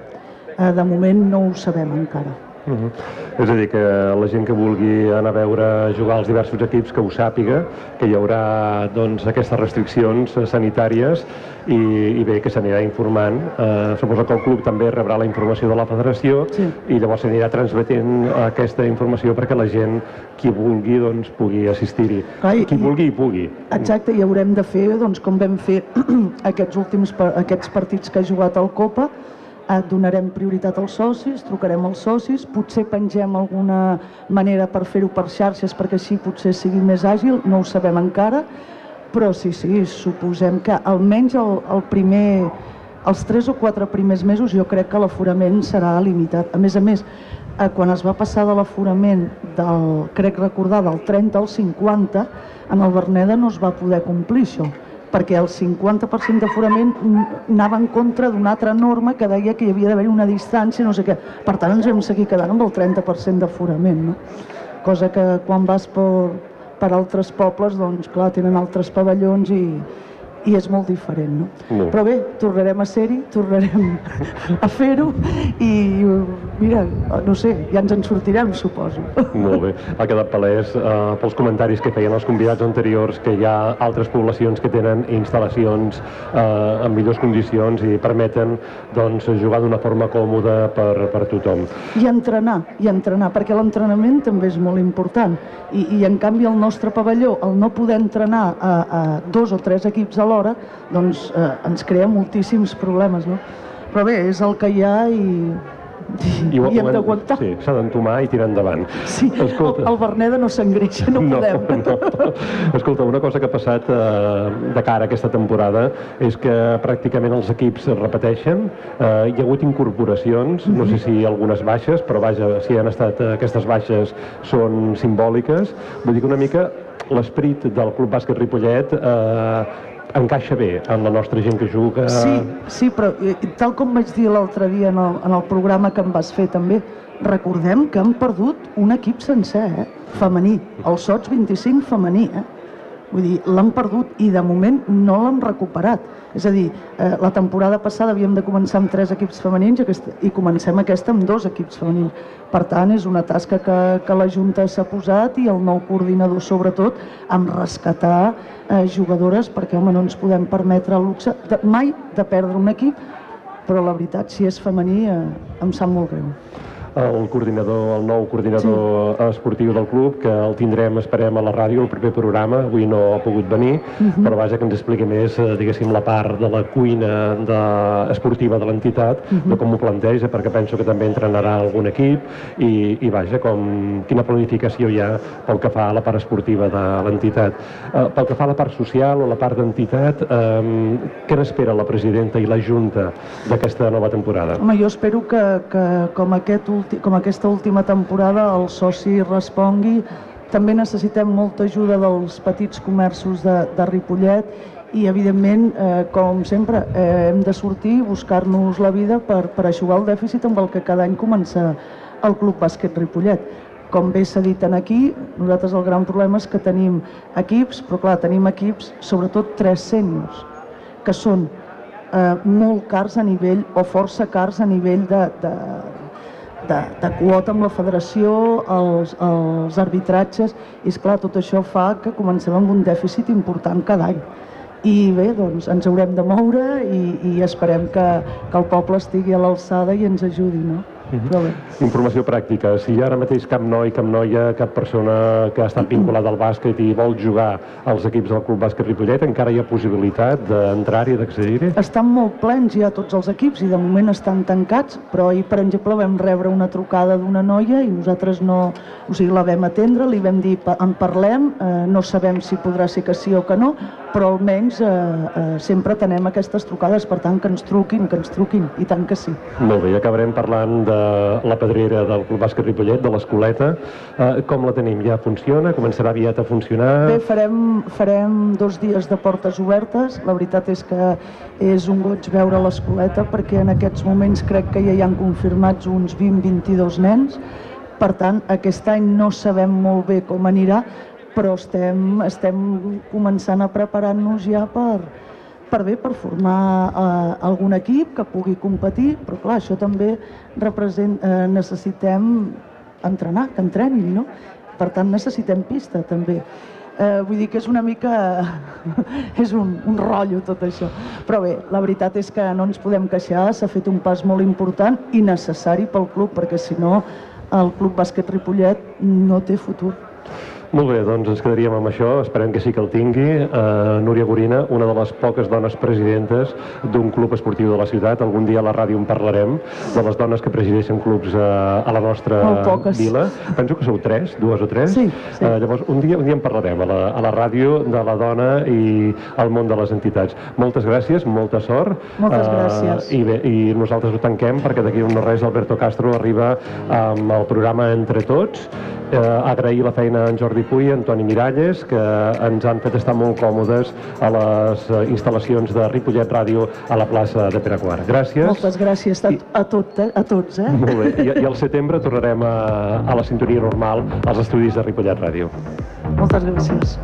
de moment no ho sabem encara. Uh mhm. -huh. És a dir, que la gent que vulgui anar a veure jugar als diversos equips que ho sàpiga, que hi haurà doncs, aquestes restriccions sanitàries i, i bé, que s'anirà informant. Eh, suposo que el club també rebrà la informació de la federació sí. i llavors s'anirà transmetent aquesta informació perquè la gent, qui vulgui, doncs, pugui assistir-hi. Qui i, vulgui i pugui. Exacte, i haurem de fer, doncs, com vam fer <clears throat> aquests últims aquests partits que ha jugat el Copa, Eh, donarem prioritat als socis, trucarem als socis, potser pengem alguna manera per fer-ho per xarxes perquè així potser sigui més àgil, no ho sabem encara, però sí, sí, suposem que almenys el, el primer, els tres o quatre primers mesos jo crec que l'aforament serà limitat. A més a més, eh, quan es va passar de l'aforament del, crec recordar, del 30 al 50, en el Berneda no es va poder complir això perquè el 50% d'aforament anava en contra d'una altra norma que deia que hi havia d'haver una distància, no sé què. Per tant, ens vam seguir quedant amb el 30% d'aforament, no? Cosa que quan vas per, per altres pobles, doncs, clar, tenen altres pavellons i, i és molt diferent, no? no. Però bé, tornarem a ser-hi, tornarem a fer-ho i mira, no sé, ja ens en sortirem, suposo. Molt bé, ha quedat palès eh, pels comentaris que feien els convidats anteriors que hi ha altres poblacions que tenen instal·lacions eh, en millors condicions i permeten doncs, jugar d'una forma còmoda per, per tothom. I entrenar, i entrenar, perquè l'entrenament també és molt important i, i en canvi el nostre pavelló, el no poder entrenar a, a dos o tres equips a l'hora, doncs eh, ens crea moltíssims problemes, no? Però bé, és el que hi ha i, i, I hem d'aguantar. Sí, s'ha d'entomar i tirar endavant. Sí, Escolta, el, el Berneda no s'engreixa, no, <laughs> no podem. No. Escolta, una cosa que ha passat eh, de cara a aquesta temporada és que pràcticament els equips repeteixen, eh, hi ha hagut incorporacions, no sé si algunes baixes, però vaja, si han estat eh, aquestes baixes són simbòliques. Vull dir que una mica l'esperit del Club Bàsquet Ripollet eh, encaixa bé en la nostra gent que juga... Sí, sí, però eh, tal com vaig dir l'altre dia en el, en el programa que em vas fer també, recordem que han perdut un equip sencer, eh? femení, el SOTS 25 femení, eh? Vull dir, l'han perdut i de moment no l'han recuperat. És a dir, eh, la temporada passada havíem de començar amb tres equips femenins i, aquesta, i comencem aquesta amb dos equips femenins. Per tant, és una tasca que, que la Junta s'ha posat i el nou coordinador, sobretot, amb rescatar eh, jugadores perquè, home, no ens podem permetre el luxe de, mai de perdre un equip, però la veritat, si és femení, eh, em sap molt greu. El coordinador, el nou coordinador sí. esportiu del club, que el tindrem, esperem, a la ràdio, el proper programa, avui no ha pogut venir, uh -huh. però vaja que ens expliqui més, eh, diguéssim, la part de la cuina de, esportiva de l'entitat, uh -huh. de com ho planteja, perquè penso que també entrenarà algun equip, i, i vaja, com, quina planificació hi ha pel que fa a la part esportiva de l'entitat. Eh, pel que fa a la part social o la part d'entitat, eh, què n'espera la presidenta i la Junta d'aquesta nova temporada? Home, jo espero que, que com, aquest ulti, com aquesta última temporada el soci respongui també necessitem molta ajuda dels petits comerços de, de Ripollet i, evidentment, eh, com sempre, eh, hem de sortir i buscar-nos la vida per, per aixugar el dèficit amb el que cada any comença el Club Bàsquet Ripollet. Com bé s'ha dit aquí, nosaltres el gran problema és que tenim equips, però clar, tenim equips, sobretot tres sèniors, que són eh, molt cars a nivell, o força cars a nivell de, de, de, de quota amb la federació, els, els arbitratges, i és clar, tot això fa que comencem amb un dèficit important cada any. I bé, doncs ens haurem de moure i, i esperem que, que el poble estigui a l'alçada i ens ajudi, no? -huh. Informació pràctica. Si ara mateix cap noi, cap noia, cap persona que ha estat vinculada al bàsquet i vol jugar als equips del Club Bàsquet Ripollet, encara hi ha possibilitat d'entrar-hi, d'accedir-hi? Estan molt plens ja tots els equips i de moment estan tancats, però ahir, per exemple, vam rebre una trucada d'una noia i nosaltres no... O sigui, la vam atendre, li vam dir en parlem, eh, no sabem si podrà ser que sí o que no, però almenys eh, eh, sempre tenem aquestes trucades, per tant, que ens truquin, que ens truquin, i tant que sí. Molt bé, acabarem parlant de la pedrera del Club Bàsquet Ripollet, de l'Escoleta. Eh, com la tenim? Ja funciona? Començarà aviat a funcionar? Bé, farem, farem dos dies de portes obertes. La veritat és que és un goig veure l'Escoleta perquè en aquests moments crec que ja hi han confirmats uns 20-22 nens. Per tant, aquest any no sabem molt bé com anirà, però estem, estem començant a preparar-nos ja per, per bé, per formar eh, algun equip que pugui competir, però clar, això també represent, eh, necessitem entrenar, que entrenin, no? Per tant, necessitem pista, també. Eh, vull dir que és una mica... <laughs> és un, un rotllo tot això. Però bé, la veritat és que no ens podem queixar, s'ha fet un pas molt important i necessari pel club, perquè si no el Club Bàsquet Ripollet no té futur. Molt bé, doncs ens quedaríem amb això, esperem que sí que el tingui. Uh, Núria Gorina, una de les poques dones presidentes d'un club esportiu de la ciutat. Algun dia a la ràdio en parlarem, de les dones que presideixen clubs uh, a la nostra vila. Penso que sou tres, dues o tres. Sí, sí. Uh, llavors, un dia, un dia en parlarem a la, a la ràdio de la dona i al món de les entitats. Moltes gràcies, molta sort. Moltes uh, gràcies. I, bé, I nosaltres ho tanquem perquè d'aquí un no res Alberto Castro arriba amb el programa Entre Tots. Uh, agrair la feina a en Jordi Puy, Antoni Miralles, que ens han fet estar molt còmodes a les eh, instal·lacions de Ripollet Ràdio a la plaça de Pere Quart. Gràcies. Moltes gràcies a, a, tot, eh? a tots. Eh? Molt bé. I, I al setembre tornarem a, a la sintonia normal als estudis de Ripollet Ràdio. Moltes gràcies.